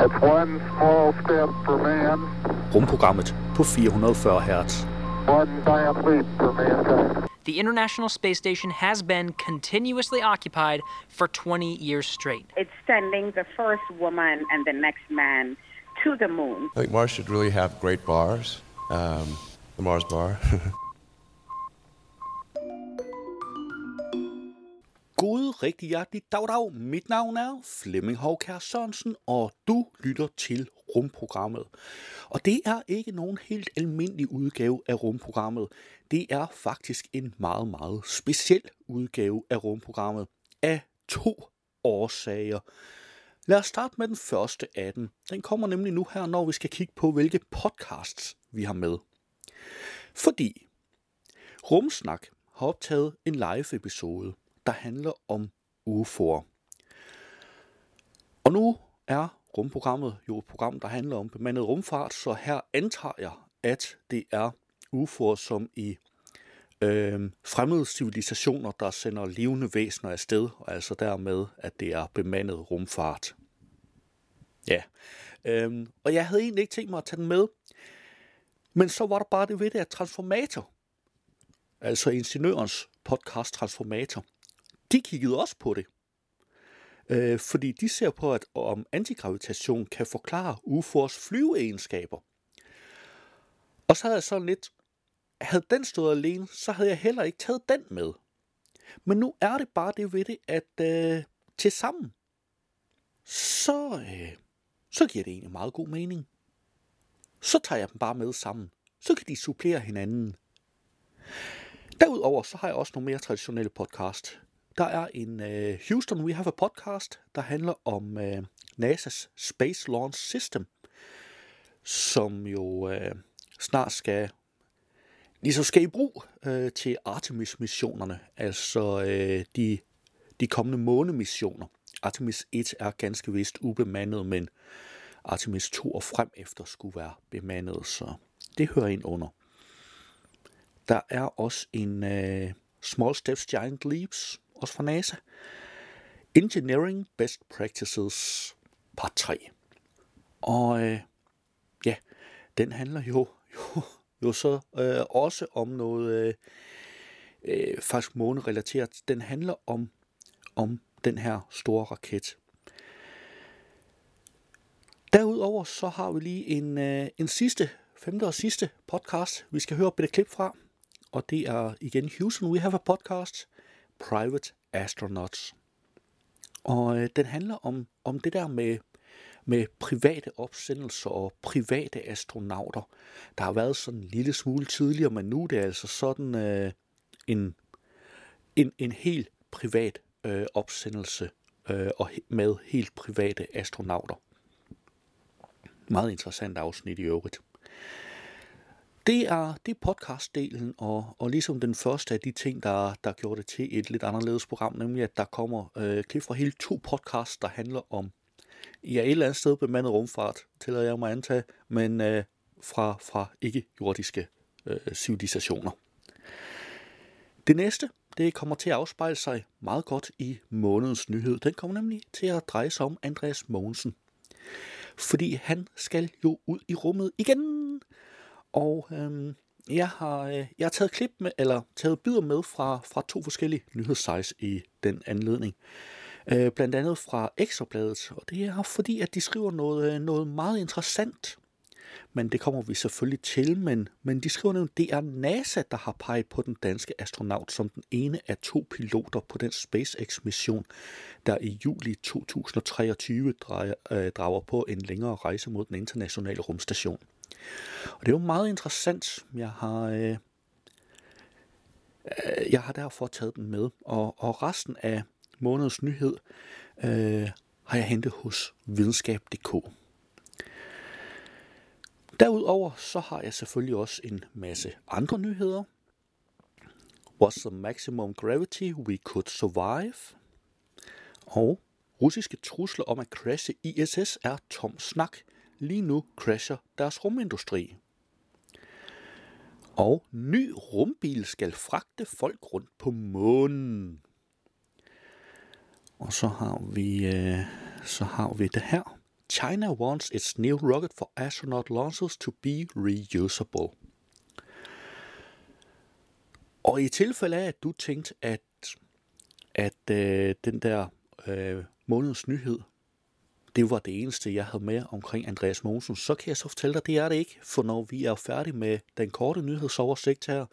It's one small step for man, Rumprogrammet på 440 Hz. one giant leap for mankind. The International Space Station has been continuously occupied for 20 years straight. It's sending the first woman and the next man to the moon. I think Mars should really have great bars. Um, the Mars bar. God rigtig hjertelig dag dag. Mit navn er Flemming Hovkær Sørensen, og du lytter til rumprogrammet. Og det er ikke nogen helt almindelig udgave af rumprogrammet. Det er faktisk en meget, meget speciel udgave af rumprogrammet af to årsager. Lad os starte med den første af dem. Den kommer nemlig nu her, når vi skal kigge på, hvilke podcasts vi har med. Fordi Rumsnak har optaget en live episode, der handler om UFO'er. Og nu er rumprogrammet jo et program, der handler om bemandet rumfart, så her antager jeg, at det er UFO'er som i øh, fremmede civilisationer, der sender levende væsener afsted, og altså dermed, at det er bemandet rumfart. Ja, øh, og jeg havde egentlig ikke tænkt mig at tage den med, men så var der bare det ved det, at Transformator, altså ingeniørens podcast Transformator, de kiggede også på det. Øh, fordi de ser på, at om antigravitation kan forklare UFO's flyveegenskaber. Og så havde jeg sådan lidt, havde den stået alene, så havde jeg heller ikke taget den med. Men nu er det bare det ved det, at øh, til sammen, så, øh, så giver det egentlig meget god mening. Så tager jeg dem bare med sammen. Så kan de supplere hinanden. Derudover så har jeg også nogle mere traditionelle podcast. Der er en uh, Houston We Have a Podcast, der handler om øh, uh, NASA's Space Launch System, som jo uh, snart skal ligesom skal i brug uh, til Artemis-missionerne, altså uh, de, de kommende månemissioner. Artemis 1 er ganske vist ubemandet, men Artemis 2 og frem efter skulle være bemandet, så det hører ind under. Der er også en uh, Small Steps Giant Leaps, også fra NASA. Engineering Best Practices, part 3. Og øh, ja, den handler jo, jo, jo så øh, også om noget øh, øh, faktisk månerelateret. Den handler om, om den her store raket. Derudover så har vi lige en, øh, en sidste, femte og sidste podcast, vi skal høre et klip fra. Og det er igen Houston We Have a Podcast, Private Astronauts. Og øh, den handler om, om det der med, med private opsendelser og private astronauter. Der har været sådan en lille smule tidligere, men nu er det altså sådan øh, en, en, en helt privat øh, opsendelse øh, og med helt private astronauter. Meget interessant afsnit i øvrigt. Det er, det er podcastdelen, og, og ligesom den første af de ting, der, der gjorde det til et lidt anderledes program, nemlig at der kommer øh, klip fra hele to podcasts, der handler om, ja, et eller andet sted bemandet rumfart, tillader jeg mig at antage, men øh, fra, fra ikke-jordiske øh, civilisationer. Det næste, det kommer til at afspejle sig meget godt i månedens nyhed. Den kommer nemlig til at dreje sig om Andreas Mogensen. Fordi han skal jo ud i rummet igen. Og øhm, jeg har øh, jeg har taget klip med eller taget bidder med fra fra to forskellige nyhedssites i den anledning. Øh, blandt andet fra Ekstrabladet, og det er fordi at de skriver noget øh, noget meget interessant. Men det kommer vi selvfølgelig til, men, men de skriver nemlig, at det er NASA, der har peget på den danske astronaut som den ene af to piloter på den SpaceX-mission, der i juli 2023 drejer, øh, drager på en længere rejse mod den internationale rumstation. Og det er jo meget interessant. Jeg har, øh, øh, jeg har derfor taget den med, og, og resten af månedens nyhed øh, har jeg hentet hos videnskab.dk. Derudover så har jeg selvfølgelig også en masse andre nyheder. What's the maximum gravity we could survive? Og russiske trusler om at crashe ISS er tom snak. Lige nu crasher deres rumindustri. Og ny rumbil skal fragte folk rundt på månen. Og så har vi, øh, så har vi det her. China wants its new rocket for astronaut launches to be reusable. Og i tilfælde af, at du tænkte, at, at øh, den der øh, månedens nyhed, det var det eneste, jeg havde med omkring Andreas Mogensen, så kan jeg så fortælle dig, det er det ikke. For når vi er færdige med den korte nyhedsoversigt her,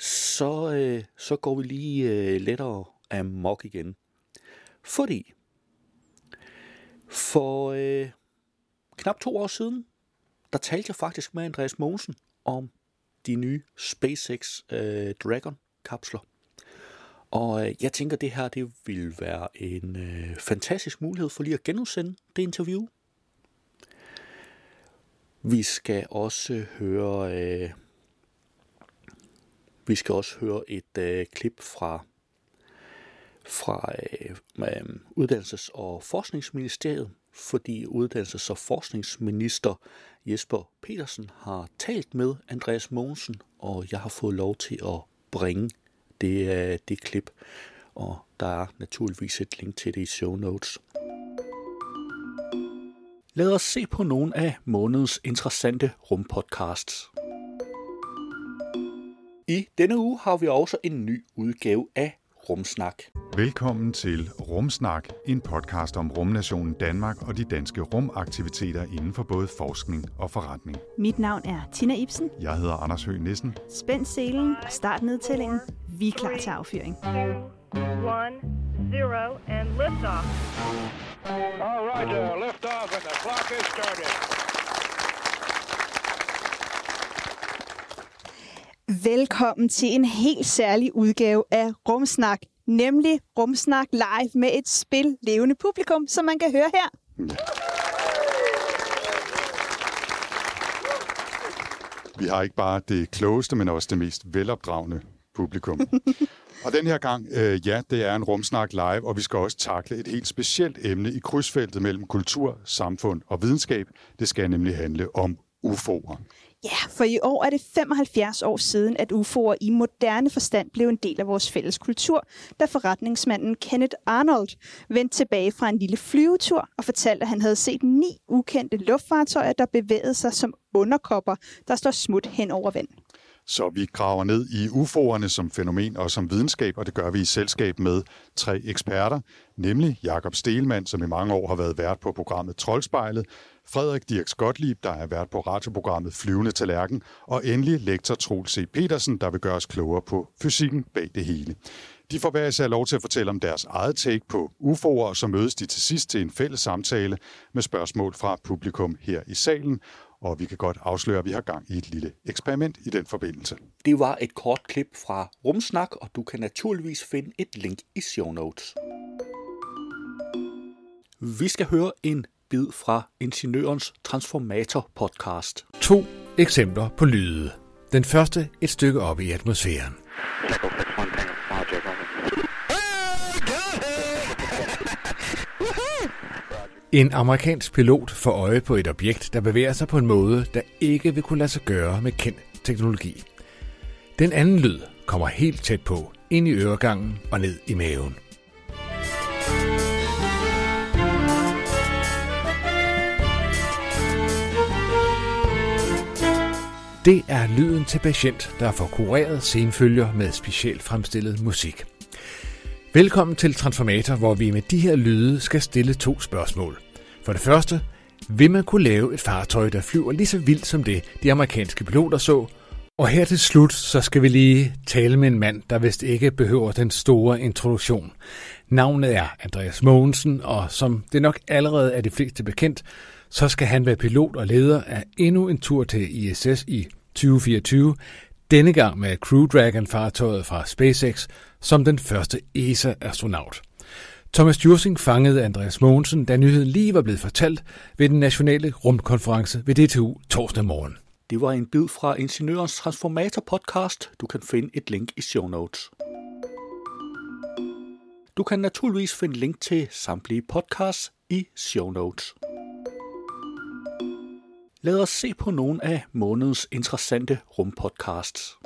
så, øh, så går vi lige øh, lettere amok igen. Fordi for øh, knap to år siden, der talte jeg faktisk med Andreas Mogensen om de nye SpaceX øh, Dragon-kapsler. Og øh, jeg tænker, det her det vil være en øh, fantastisk mulighed for lige at genudsende det interview. Vi skal også øh, høre øh, vi skal også høre et øh, klip fra fra øh, øh, Uddannelses- og Forskningsministeriet, fordi Uddannelses- og Forskningsminister Jesper Petersen har talt med Andreas Mogensen, og jeg har fået lov til at bringe det, er det klip, og der er naturligvis et link til det i show notes. Lad os se på nogle af månedens interessante rumpodcasts. I denne uge har vi også en ny udgave af Rumsnak. Velkommen til Rumsnak, en podcast om rumnationen Danmark og de danske rumaktiviteter inden for både forskning og forretning. Mit navn er Tina Ibsen. Jeg hedder Anders Høgh Nissen. Spænd selen og start nedtællingen. Vi er klar til affyring. one, zero, and liftoff. All right, uh, lift off and the clock is started. Velkommen til en helt særlig udgave af Rumsnak, nemlig Rumsnak live med et spil levende publikum, som man kan høre her. Vi har ikke bare det klogeste, men også det mest velopdragende publikum. og den her gang, øh, ja, det er en rumsnak live, og vi skal også takle et helt specielt emne i krydsfeltet mellem kultur, samfund og videnskab. Det skal nemlig handle om UFO'er. Ja, for i år er det 75 år siden, at UFO'er i moderne forstand blev en del af vores fælles kultur, da forretningsmanden Kenneth Arnold vendte tilbage fra en lille flyvetur og fortalte, at han havde set ni ukendte luftfartøjer, der bevægede sig som underkopper, der står smut hen over vand. Så vi graver ned i UFO'erne som fænomen og som videnskab, og det gør vi i selskab med tre eksperter, nemlig Jakob Stelmann, som i mange år har været vært på programmet Troldspejlet, Frederik Dirk Gottlieb, der er vært på radioprogrammet Flyvende Tallerken, og endelig lektor Troels C. Petersen, der vil gøre os klogere på fysikken bag det hele. De får hver især lov til at fortælle om deres eget take på UFO'er, og så mødes de til sidst til en fælles samtale med spørgsmål fra publikum her i salen, og vi kan godt afsløre, at vi har gang i et lille eksperiment i den forbindelse. Det var et kort klip fra Rumsnak, og du kan naturligvis finde et link i show notes. Vi skal høre en bid fra Ingeniørens Transformator podcast. To eksempler på lyde. Den første et stykke op i atmosfæren. En amerikansk pilot får øje på et objekt, der bevæger sig på en måde, der ikke vil kunne lade sig gøre med kendt teknologi. Den anden lyd kommer helt tæt på, ind i øregangen og ned i maven. Det er lyden til patient, der får kureret senfølger med specielt fremstillet musik. Velkommen til Transformator, hvor vi med de her lyde skal stille to spørgsmål. For det første, vil man kunne lave et fartøj, der flyver lige så vildt som det, de amerikanske piloter så? Og her til slut, så skal vi lige tale med en mand, der vist ikke behøver den store introduktion. Navnet er Andreas Mogensen, og som det nok allerede er de fleste bekendt, så skal han være pilot og leder af endnu en tur til ISS i 2024, denne gang med Crew Dragon-fartøjet fra SpaceX som den første ESA-astronaut. Thomas Jursing fangede Andreas Mogensen, da nyheden lige var blevet fortalt ved den nationale rumkonference ved DTU torsdag morgen. Det var en bid fra Ingeniørens Transformator podcast. Du kan finde et link i show notes. Du kan naturligvis finde link til samtlige podcasts i show notes. Lad os se på nogle af månedens interessante rumpodcasts.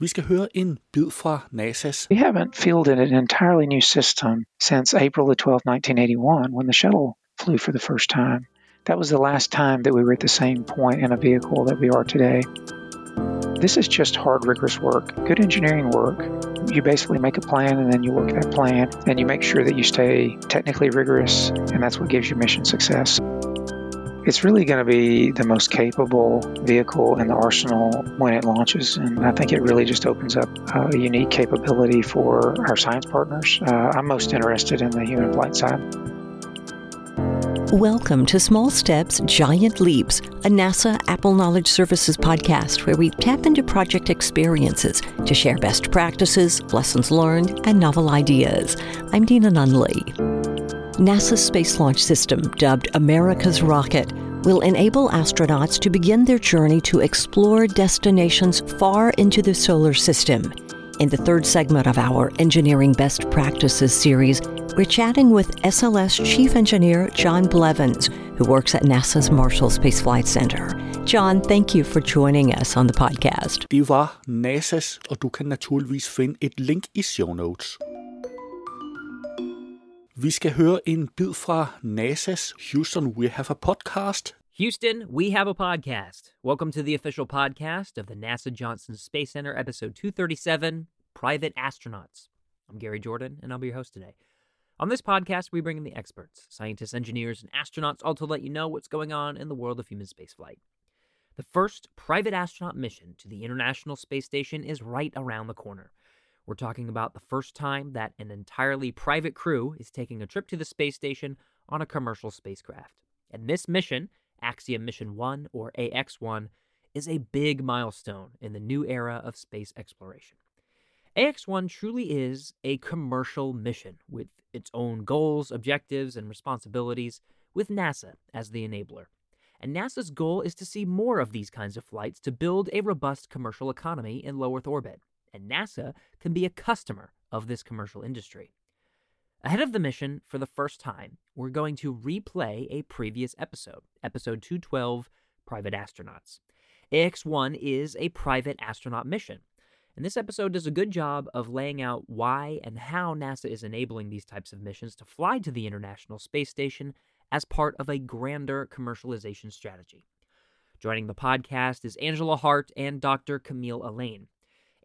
Vi skal høre en bid fra NASA's We haven't fielded an entirely new system since April the 12th, 1981, when the shuttle flew for the first time. That was the last time that we were at the same point in a vehicle that we are today. This is just hard, rigorous work, good engineering work. You basically make a plan and then you work that plan and you make sure that you stay technically rigorous, and that's what gives you mission success. It's really going to be the most capable vehicle in the arsenal when it launches, and I think it really just opens up uh, a unique capability for our science partners. Uh, I'm most interested in the human flight side. Welcome to Small Steps, Giant Leaps, a NASA Apple Knowledge Services podcast where we tap into project experiences to share best practices, lessons learned, and novel ideas. I'm Dina Nunley. NASA's Space Launch System, dubbed America's Rocket, will enable astronauts to begin their journey to explore destinations far into the solar system. In the third segment of our Engineering Best Practices series, we're chatting with SLS Chief Engineer John Blevins, who works at NASA's Marshall Space Flight Center. John, thank you for joining us on the podcast. Det var NASA's, og du kan naturligvis finde et link i show notes. Vi skal høre en bid fra NASA's Houston We Have a Podcast. Houston, we have a podcast. Welcome to the official podcast of the NASA Johnson Space Center, episode 237 Private Astronauts. I'm Gary Jordan, and I'll be your host today. On this podcast, we bring in the experts, scientists, engineers, and astronauts, all to let you know what's going on in the world of human spaceflight. The first private astronaut mission to the International Space Station is right around the corner. We're talking about the first time that an entirely private crew is taking a trip to the space station on a commercial spacecraft. And this mission, Axiom Mission 1 or AX 1, is a big milestone in the new era of space exploration. AX 1 truly is a commercial mission with its own goals, objectives, and responsibilities, with NASA as the enabler. And NASA's goal is to see more of these kinds of flights to build a robust commercial economy in low Earth orbit. And NASA can be a customer of this commercial industry. Ahead of the mission, for the first time, we're going to replay a previous episode, episode 212 Private Astronauts. AX 1 is a private astronaut mission. And this episode does a good job of laying out why and how NASA is enabling these types of missions to fly to the International Space Station as part of a grander commercialization strategy. Joining the podcast is Angela Hart and Dr. Camille Elaine.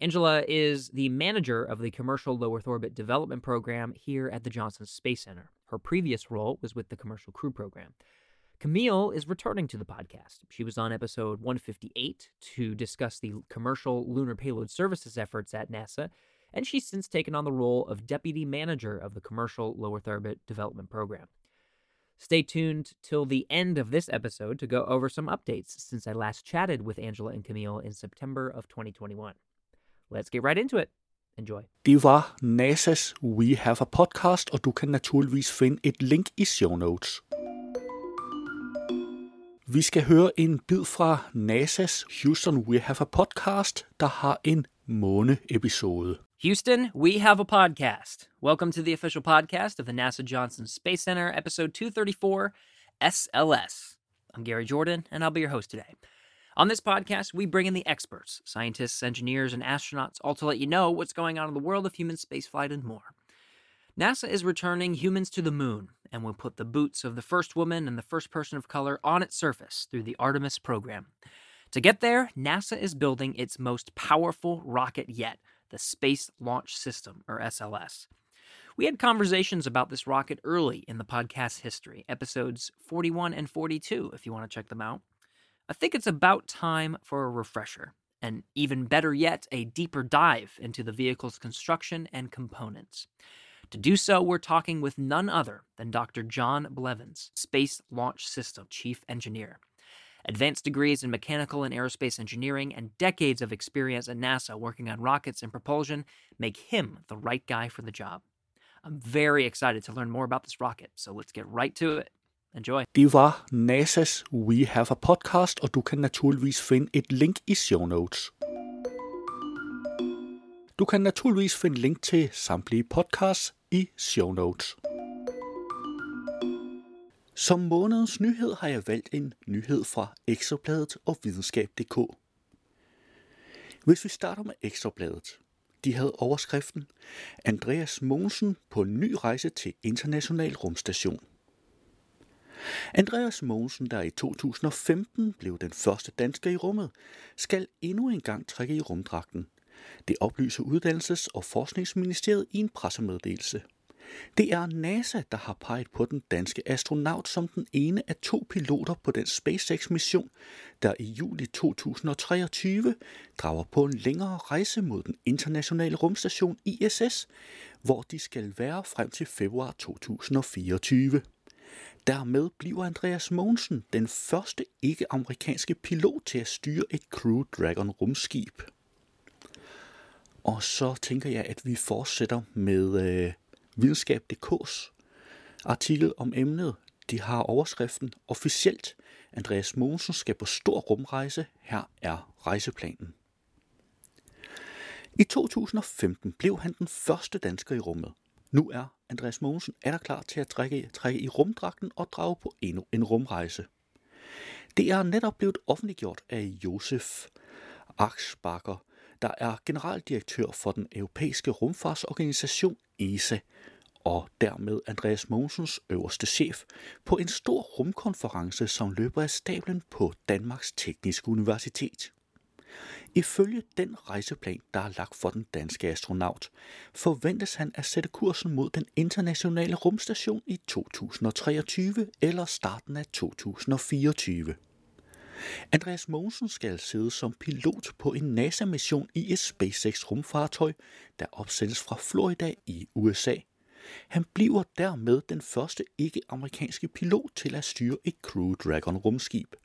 Angela is the manager of the Commercial Low Earth Orbit Development Program here at the Johnson Space Center. Her previous role was with the Commercial Crew Program. Camille is returning to the podcast. She was on episode 158 to discuss the commercial lunar payload services efforts at NASA, and she's since taken on the role of deputy manager of the Commercial Low Earth Orbit Development Program. Stay tuned till the end of this episode to go over some updates since I last chatted with Angela and Camille in September of 2021. Let's get right into it. Enjoy. Det var NASA's We Have a Podcast, og du kan naturligvis finde et link i show notes. Vi skal høre en bid fra NASA's Houston We Have a Podcast, der har en måne-episode. Houston, we have a podcast. Welcome to the official podcast of the NASA Johnson Space Center, episode 234 SLS. I'm Gary Jordan, and I'll be your host today. On this podcast, we bring in the experts, scientists, engineers, and astronauts, all to let you know what's going on in the world of human spaceflight and more. NASA is returning humans to the moon and will put the boots of the first woman and the first person of color on its surface through the Artemis program. To get there, NASA is building its most powerful rocket yet, the Space Launch System, or SLS. We had conversations about this rocket early in the podcast history, episodes 41 and 42, if you want to check them out. I think it's about time for a refresher, and even better yet, a deeper dive into the vehicle's construction and components. To do so, we're talking with none other than Dr. John Blevins, Space Launch System Chief Engineer. Advanced degrees in mechanical and aerospace engineering and decades of experience at NASA working on rockets and propulsion make him the right guy for the job. I'm very excited to learn more about this rocket, so let's get right to it. Enjoy. Det var NASA's We Have a Podcast, og du kan naturligvis finde et link i show notes. Du kan naturligvis finde link til samtlige podcasts i show notes. Som månedens nyhed har jeg valgt en nyhed fra Ekstrabladet og videnskab.dk. Hvis vi starter med Ekstrabladet. De havde overskriften Andreas Mogensen på en ny rejse til International Rumstation. Andreas Mogensen, der i 2015 blev den første dansker i rummet, skal endnu en gang trække i rumdragten. Det oplyser Uddannelses- og Forskningsministeriet i en pressemeddelelse. Det er NASA, der har peget på den danske astronaut som den ene af to piloter på den SpaceX-mission, der i juli 2023 drager på en længere rejse mod den internationale rumstation ISS, hvor de skal være frem til februar 2024. Dermed bliver Andreas Mogensen den første ikke-amerikanske pilot til at styre et Crew Dragon rumskib. Og så tænker jeg, at vi fortsætter med øh, videnskab.dk's artikel om emnet. De har overskriften Officielt. Andreas Mogensen skal på stor rumrejse. Her er rejseplanen. I 2015 blev han den første dansker i rummet. Nu er Andreas Mogensen er der klar til at trække, trække i rumdragten og drage på endnu en rumrejse. Det er netop blevet offentliggjort af Josef Aksbakker, der er generaldirektør for den europæiske rumfartsorganisation ESA, og dermed Andreas Mogensens øverste chef, på en stor rumkonference, som løber af stablen på Danmarks Tekniske Universitet. Ifølge den rejseplan, der er lagt for den danske astronaut, forventes han at sætte kursen mod den internationale rumstation i 2023 eller starten af 2024. Andreas Mogensen skal sidde som pilot på en NASA-mission i et SpaceX-rumfartøj, der opsendes fra Florida i USA. Han bliver dermed den første ikke-amerikanske pilot til at styre et Crew Dragon rumskib.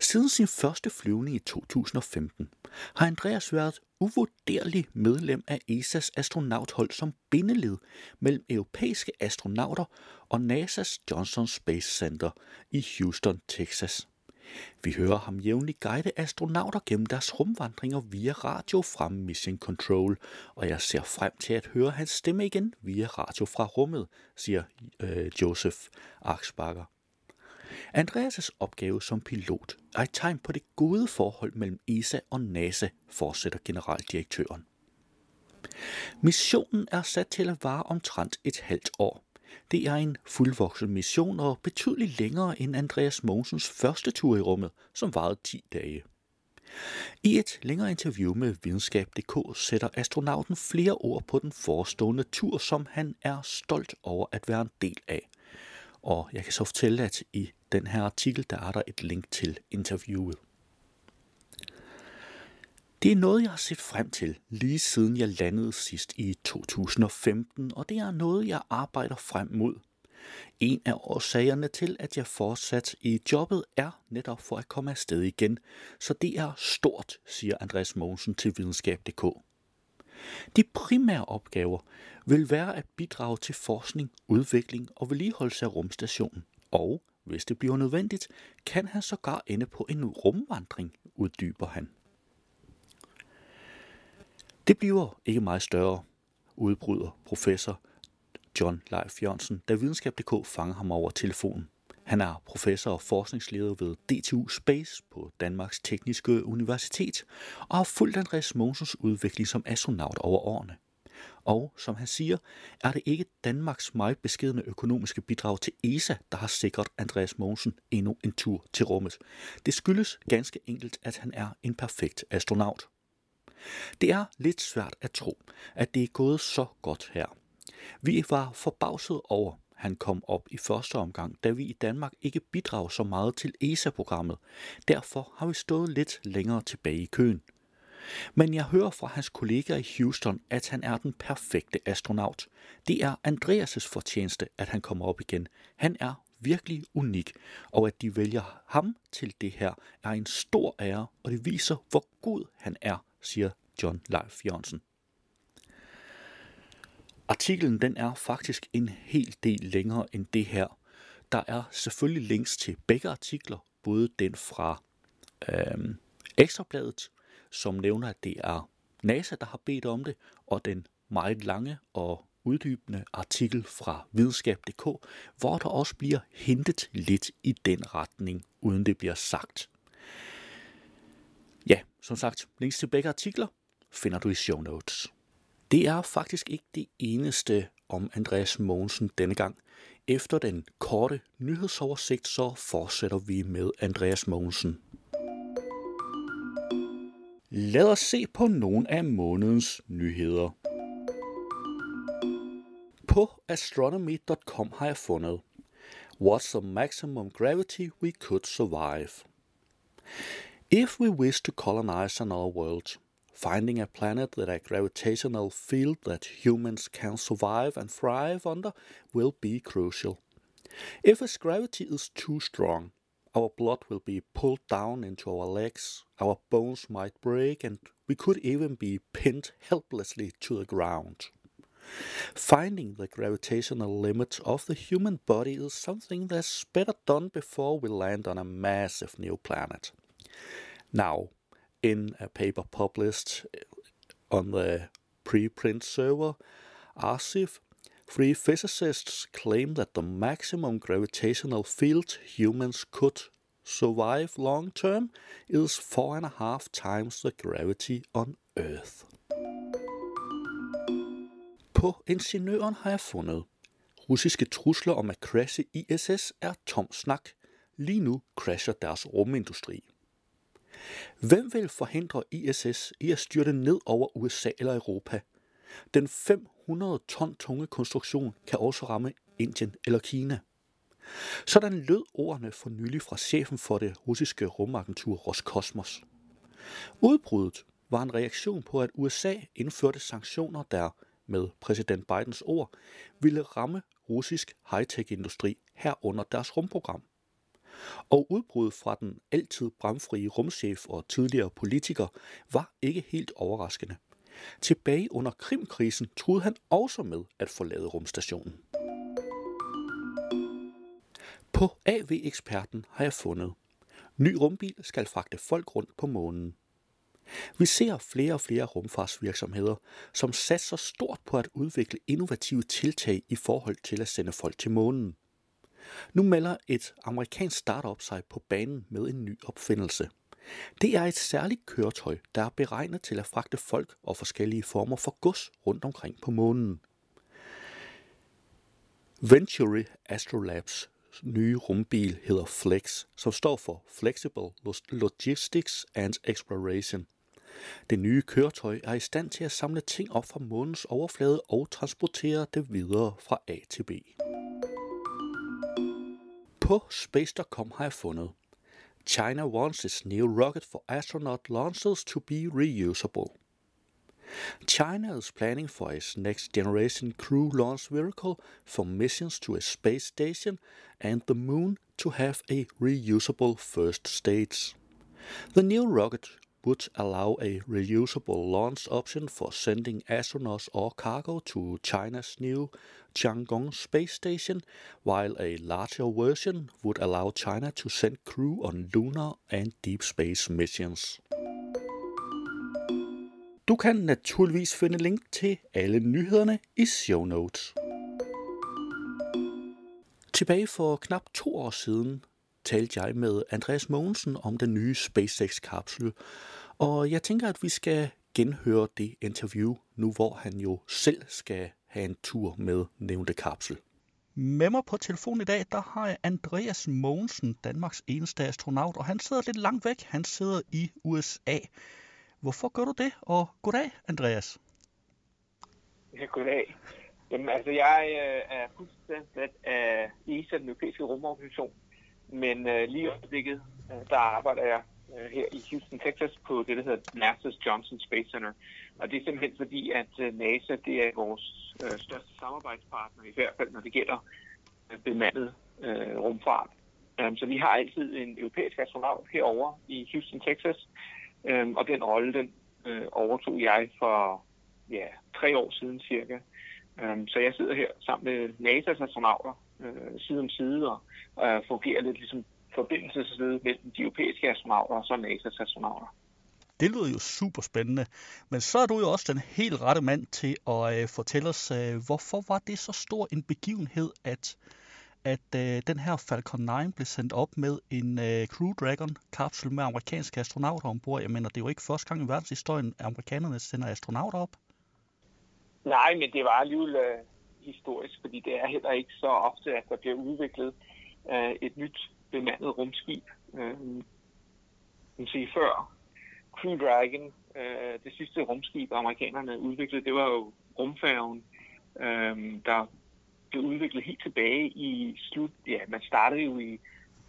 Siden sin første flyvning i 2015 har Andreas været uvurderlig medlem af ESA's astronauthold som bindeled mellem europæiske astronauter og NASA's Johnson Space Center i Houston, Texas. Vi hører ham jævnligt guide astronauter gennem deres rumvandringer via radio fra Mission Control, og jeg ser frem til at høre hans stemme igen via radio fra rummet, siger øh, Joseph Aksbakker. Andreas' opgave som pilot er et tegn på det gode forhold mellem ESA og NASA, fortsætter generaldirektøren. Missionen er sat til at vare omtrent et halvt år. Det er en fuldvoksen mission og betydeligt længere end Andreas Mogensens første tur i rummet, som varede 10 dage. I et længere interview med videnskab.dk sætter astronauten flere ord på den forestående tur, som han er stolt over at være en del af. Og jeg kan så fortælle, at i den her artikel, der er der et link til interviewet. Det er noget, jeg har set frem til lige siden jeg landede sidst i 2015, og det er noget, jeg arbejder frem mod. En af årsagerne til, at jeg fortsat i jobbet, er netop for at komme afsted igen, så det er stort, siger Andreas Mogensen til videnskab.dk. De primære opgaver vil være at bidrage til forskning, udvikling og vedligeholdelse af rumstationen, og hvis det bliver nødvendigt, kan han sågar ende på en rumvandring, uddyber han. Det bliver ikke meget større, udbryder professor John Leif Jørgensen, da videnskab.dk fanger ham over telefonen. Han er professor og forskningsleder ved DTU Space på Danmarks Tekniske Universitet og har fulgt Andreas Mogensens udvikling som astronaut over årene. Og som han siger, er det ikke Danmarks meget beskedende økonomiske bidrag til ESA, der har sikret Andreas Mogensen endnu en tur til rummet. Det skyldes ganske enkelt, at han er en perfekt astronaut. Det er lidt svært at tro, at det er gået så godt her. Vi var forbavset over, han kom op i første omgang, da vi i Danmark ikke bidrager så meget til ESA-programmet. Derfor har vi stået lidt længere tilbage i køen. Men jeg hører fra hans kollegaer i Houston, at han er den perfekte astronaut. Det er Andreas' fortjeneste, at han kommer op igen. Han er virkelig unik, og at de vælger ham til det her er en stor ære, og det viser, hvor god han er, siger John Leif Jørgensen. Artiklen den er faktisk en hel del længere end det her. Der er selvfølgelig links til begge artikler, både den fra øh, Ekstrabladet, som nævner, at det er NASA, der har bedt om det, og den meget lange og uddybende artikel fra videnskab.dk, hvor der også bliver hentet lidt i den retning, uden det bliver sagt. Ja, som sagt, links til begge artikler finder du i show notes. Det er faktisk ikke det eneste om Andreas Mogensen denne gang. Efter den korte nyhedsoversigt, så fortsætter vi med Andreas Mogensen. Lad os se på nogle af månedens nyheder. På astronomy.com har jeg fundet What's the maximum gravity we could survive? If we wish to colonize another world, finding a planet that a gravitational field that humans can survive and thrive under will be crucial. If its gravity is too strong, our blood will be pulled down into our legs, our bones might break, and we could even be pinned helplessly to the ground. Finding the gravitational limit of the human body is something that's better done before we land on a massive new planet. Now, in a paper published on the preprint server, ARSIF, three physicists claim that the maximum gravitational field humans could survive long term is four and a half times the gravity on Earth. På Ingeniøren har jeg fundet. Russiske trusler om at crashe ISS er tom snak. Lige nu crasher deres rumindustri. Hvem vil forhindre ISS i at styrte ned over USA eller Europa? Den 100 ton tunge konstruktion kan også ramme Indien eller Kina. Sådan lød ordene for nylig fra chefen for det russiske rumagentur Roskosmos. Udbruddet var en reaktion på, at USA indførte sanktioner, der med præsident Bidens ord, ville ramme russisk high-tech-industri herunder deres rumprogram. Og udbruddet fra den altid bramfrie rumchef og tidligere politiker var ikke helt overraskende. Tilbage under Krimkrisen troede han også med at forlade rumstationen. På AV-eksperten har jeg fundet. Ny rumbil skal fragte folk rundt på månen. Vi ser flere og flere rumfartsvirksomheder, som satser stort på at udvikle innovative tiltag i forhold til at sende folk til månen. Nu melder et amerikansk startup sig på banen med en ny opfindelse. Det er et særligt køretøj, der er beregnet til at fragte folk og forskellige former for gods rundt omkring på månen. Venturi Astrolabs nye rumbil hedder Flex, som står for Flexible Logistics and Exploration. Det nye køretøj er i stand til at samle ting op fra månens overflade og transportere det videre fra A til B. På Space.com har jeg fundet China wants its new rocket for astronaut launches to be reusable. China is planning for its next generation crew launch vehicle for missions to a space station and the moon to have a reusable first stage. The new rocket would allow a reusable launch option for sending astronauts or cargo to China's new Tiangong space station, while a larger version would allow China to send crew on lunar and deep space missions. Du kan naturligvis finde link til alle nyhederne i show notes. Tilbage for knap to år siden talte jeg med Andreas Mogensen om den nye SpaceX-kapsel, og jeg tænker, at vi skal genhøre det interview, nu hvor han jo selv skal have en tur med nævnte kapsel. Med mig på telefon i dag, der har jeg Andreas Mogensen, Danmarks eneste astronaut, og han sidder lidt langt væk. Han sidder i USA. Hvorfor gør du det? Og goddag, Andreas. Ja, goddag. Jamen, altså, jeg øh, er fuldstændig af ESA, den europæiske rumorganisation, men øh, lige i øjeblikket, øh, der arbejder jeg øh, her i Houston, Texas, på det, der hedder NASA's Johnson Space Center. Og det er simpelthen fordi, at øh, NASA det er vores øh, største samarbejdspartner, i hvert fald når det gælder øh, bemandet øh, rumfart. Um, så vi har altid en europæisk astronaut herover i Houston, Texas, um, og den rolle, den øh, overtog jeg for ja, tre år siden cirka. Um, så jeg sidder her sammen med NASA's astronauter øh, side om side og øh, fungerer lidt ligesom forbindelsesled mellem de europæiske astronauter og så NASA's astronauter. Det lyder jo super spændende, men så er du jo også den helt rette mand til at øh, fortælle os, øh, hvorfor var det så stor en begivenhed, at at øh, den her Falcon 9 blev sendt op med en øh, Crew Dragon-kapsel med amerikanske astronauter ombord. Jeg mener, det er jo ikke første gang i verdenshistorien, at amerikanerne sender astronauter op. Nej, men det var alligevel øh, historisk, fordi det er heller ikke så ofte, at der bliver udviklet øh, et nyt bemandet rumskib. Øh, man sige, før Crew Dragon, øh, det sidste rumskib, amerikanerne udviklede, det var jo rumfærgen, øh, der blev udviklet helt tilbage i slut, ja, man startede jo i,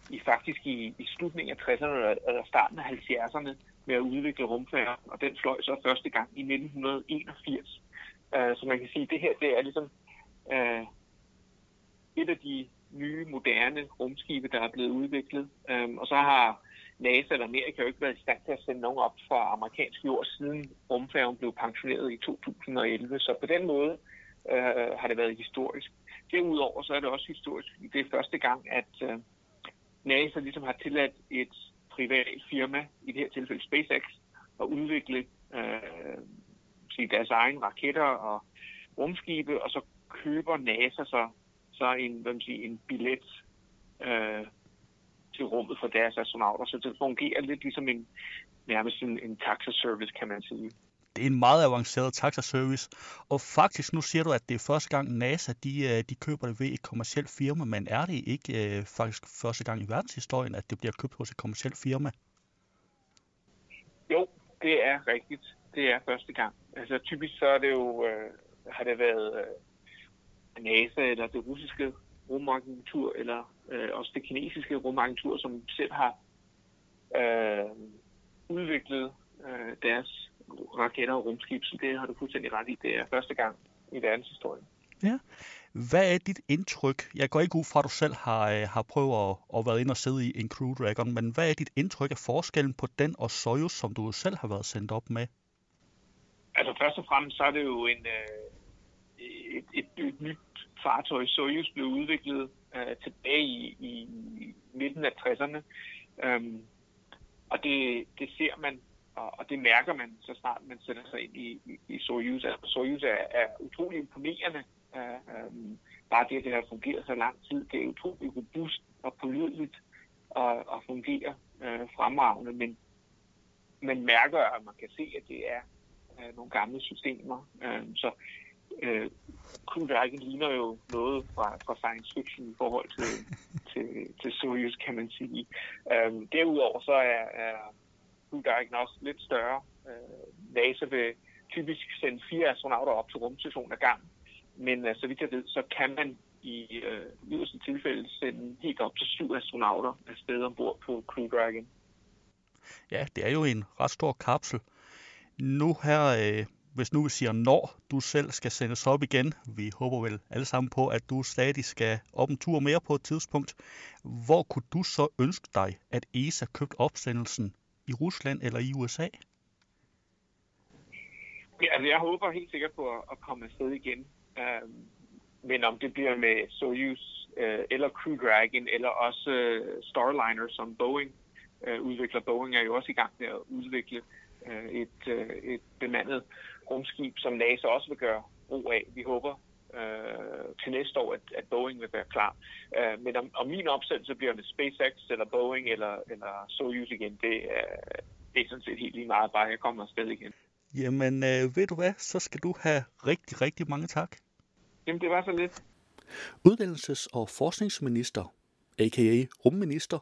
i faktisk i, i slutningen af 60'erne eller starten af 70'erne med at udvikle rumfærgen, og den fløj så første gang i 1981. Uh, øh, så man kan sige, at det her det er ligesom øh, et af de nye, moderne rumskibe, der er blevet udviklet. Um, og så har NASA eller Amerika jo ikke været i stand til at sende nogen op fra amerikansk jord, siden rumfærgen blev pensioneret i 2011. Så på den måde øh, har det været historisk. Derudover så er det også historisk, det er første gang, at øh, NASA ligesom har tilladt et privat firma, i det her tilfælde SpaceX, at udvikle øh, sige, deres egne raketter og rumskibe, og så køber NASA så, så en, hvad man siger, en billet uh, til rummet for deres astronauter. Så det fungerer lidt ligesom en, nærmest en, en taxa-service, kan man sige det er en meget avanceret taxa-service. Og faktisk, nu siger du, at det er første gang NASA, de, øh, de køber det ved et kommersielt firma, men er det ikke øh, faktisk første gang i verdenshistorien, at det bliver købt hos et kommersielt firma? Jo, det er rigtigt. Det er første gang. Altså typisk så er det jo, øh, har det været øh, NASA eller det russiske rumagentur, eller øh, også det kinesiske rumagentur, som selv har øh, udviklet øh, deres raketter og rumskib, så det har du fuldstændig ret i. Det er første gang i verdenshistorien. Ja. Hvad er dit indtryk? Jeg går ikke ud fra, at du selv har, øh, har prøvet at, at være ind og sidde i en Crew Dragon, men hvad er dit indtryk af forskellen på den og Soyuz, som du selv har været sendt op med? Altså først og fremmest så er det jo en, øh, et, et, et nyt fartøj. Soyuz blev udviklet øh, tilbage i, i midten af 60'erne. Øhm, og det, det ser man og, og det mærker man, så snart man sætter sig ind i, i, i Soyuz. Altså, Soyuz er, er utrolig imponerende. Uh, bare det, at det har fungeret så lang tid, det er utrolig robust og pålideligt og, og fungerer øh, fremragende. Men man mærker, at man kan se, at det er øh, nogle gamle systemer. Uh, så Crew Dragon ligner jo noget fra, fra science fiction i forhold til, til, til Soyuz, kan man sige. Uh, derudover så er, er Crew også lidt større. Øh, NASA vil typisk sende fire astronauter op til rumstationen ad gang. Men øh, så vidt jeg ved, så kan man i øh, yderste tilfælde sende helt op til syv astronauter afsted ombord på Crew Dragon. Ja, det er jo en ret stor kapsel. Nu her, øh, hvis nu vi siger, når du selv skal sendes op igen, vi håber vel alle sammen på, at du stadig skal op en tur mere på et tidspunkt, hvor kunne du så ønske dig, at ESA købte opsendelsen i Rusland eller i USA? Ja, altså jeg håber helt sikkert på at, komme afsted igen. Uh, men om det bliver med Soyuz uh, eller Crew Dragon eller også uh, Starliner, som Boeing uh, udvikler. Boeing er jo også i gang med at udvikle uh, et, uh, et bemandet rumskib, som NASA også vil gøre brug af. Vi håber øh, til næste år, at, at Boeing vil være klar. Øh, men om, om min opsendelse bliver det SpaceX eller Boeing eller, eller Soyuz igen, det er, det er sådan set helt lige meget, bare jeg kommer afsted igen. Jamen, øh, ved du hvad, så skal du have rigtig, rigtig mange tak. Jamen, det var så lidt. Uddannelses- og forskningsminister, a.k.a. rumminister,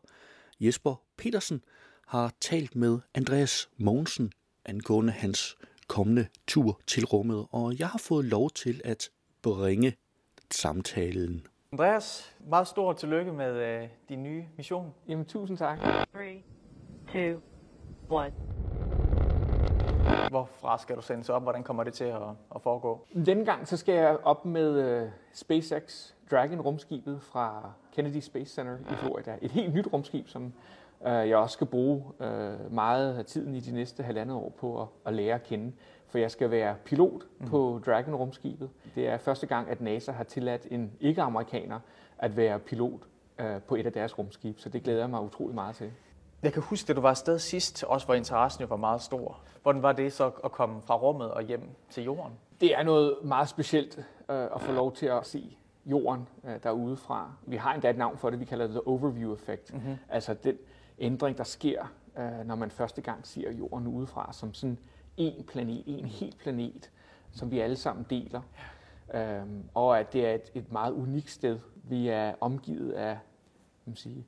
Jesper Petersen, har talt med Andreas Mogensen angående hans kommende tur til rummet, og jeg har fået lov til at bringe samtalen. Andreas, meget stort tillykke med øh, din nye mission. Jamen, tusind tak. 3, 2, 1. Hvorfra skal du sendes op? Hvordan kommer det til at, at foregå? Denne gang så skal jeg op med uh, SpaceX Dragon rumskibet fra Kennedy Space Center i Florida. Et helt nyt rumskib, som jeg også skal bruge uh, meget af tiden i de næste halvandet år på at, lære at kende for jeg skal være pilot mm. på Dragon-rumskibet. Det er første gang, at NASA har tilladt en ikke-amerikaner at være pilot øh, på et af deres rumskib, så det glæder jeg mig utrolig meget til. Jeg kan huske, at du var afsted sidst, også hvor interessen jo var meget stor. Hvordan var det så at komme fra rummet og hjem til jorden? Det er noget meget specielt øh, at få lov til at se jorden øh, derude fra. Vi har endda et navn for det, vi kalder det the overview effect. Mhm. Mm-hmm. Altså den ændring, der sker, øh, når man første gang ser jorden udefra som sådan en planet, en helt planet, som vi alle sammen deler. Øhm, og at det er et, et meget unikt sted. Vi er omgivet af man sige,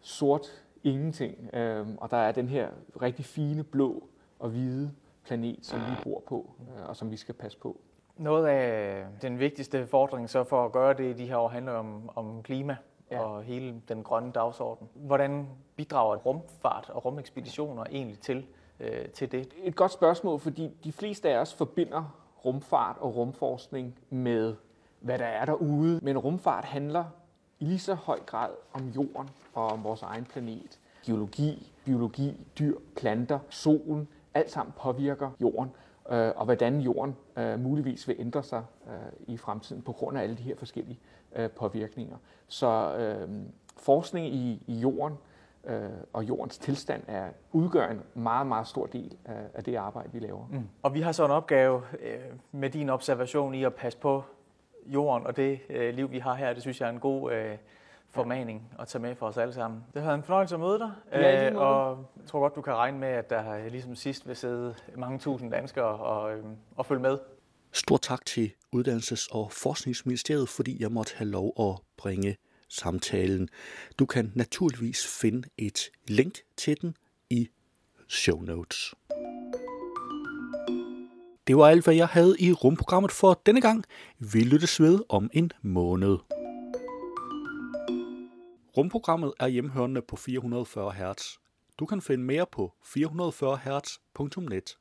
sort ingenting, øhm, og der er den her rigtig fine blå og hvide planet, som vi bor på, øh, og som vi skal passe på. Noget af den vigtigste fordring så for at gøre det i de her år handler om, om klima ja. og hele den grønne dagsorden. Hvordan bidrager rumfart og rumekspeditioner egentlig til, øh, til det? Et godt spørgsmål, fordi de fleste af os forbinder rumfart og rumforskning med, hvad der er derude. Men rumfart handler i lige så høj grad om jorden og om vores egen planet. Geologi, biologi, dyr, planter, solen, alt sammen påvirker jorden, øh, og hvordan jorden øh, muligvis vil ændre sig øh, i fremtiden på grund af alle de her forskellige øh, påvirkninger. Så øh, forskning i, i jorden øh, og jordens tilstand er, udgør en meget, meget stor del af, af det arbejde, vi laver. Mm. Og vi har så en opgave øh, med din observation i at passe på jorden og det øh, liv, vi har her. Det synes jeg er en god øh, formaning at tage med for os alle sammen. Det har været en fornøjelse at møde dig, Ja, øh, og jeg tror godt, du kan regne med, at der ligesom sidst vil sidde mange tusind danskere og, øh, og følge med. Stort tak til Uddannelses- og Forskningsministeriet, fordi jeg måtte have lov at bringe samtalen. Du kan naturligvis finde et link til den i show notes. Det var alt, hvad jeg havde i rumprogrammet for denne gang. Vi lyttes ved om en måned. Rumprogrammet er hjemhørende på 440 Hz. Du kan finde mere på 440hz.net.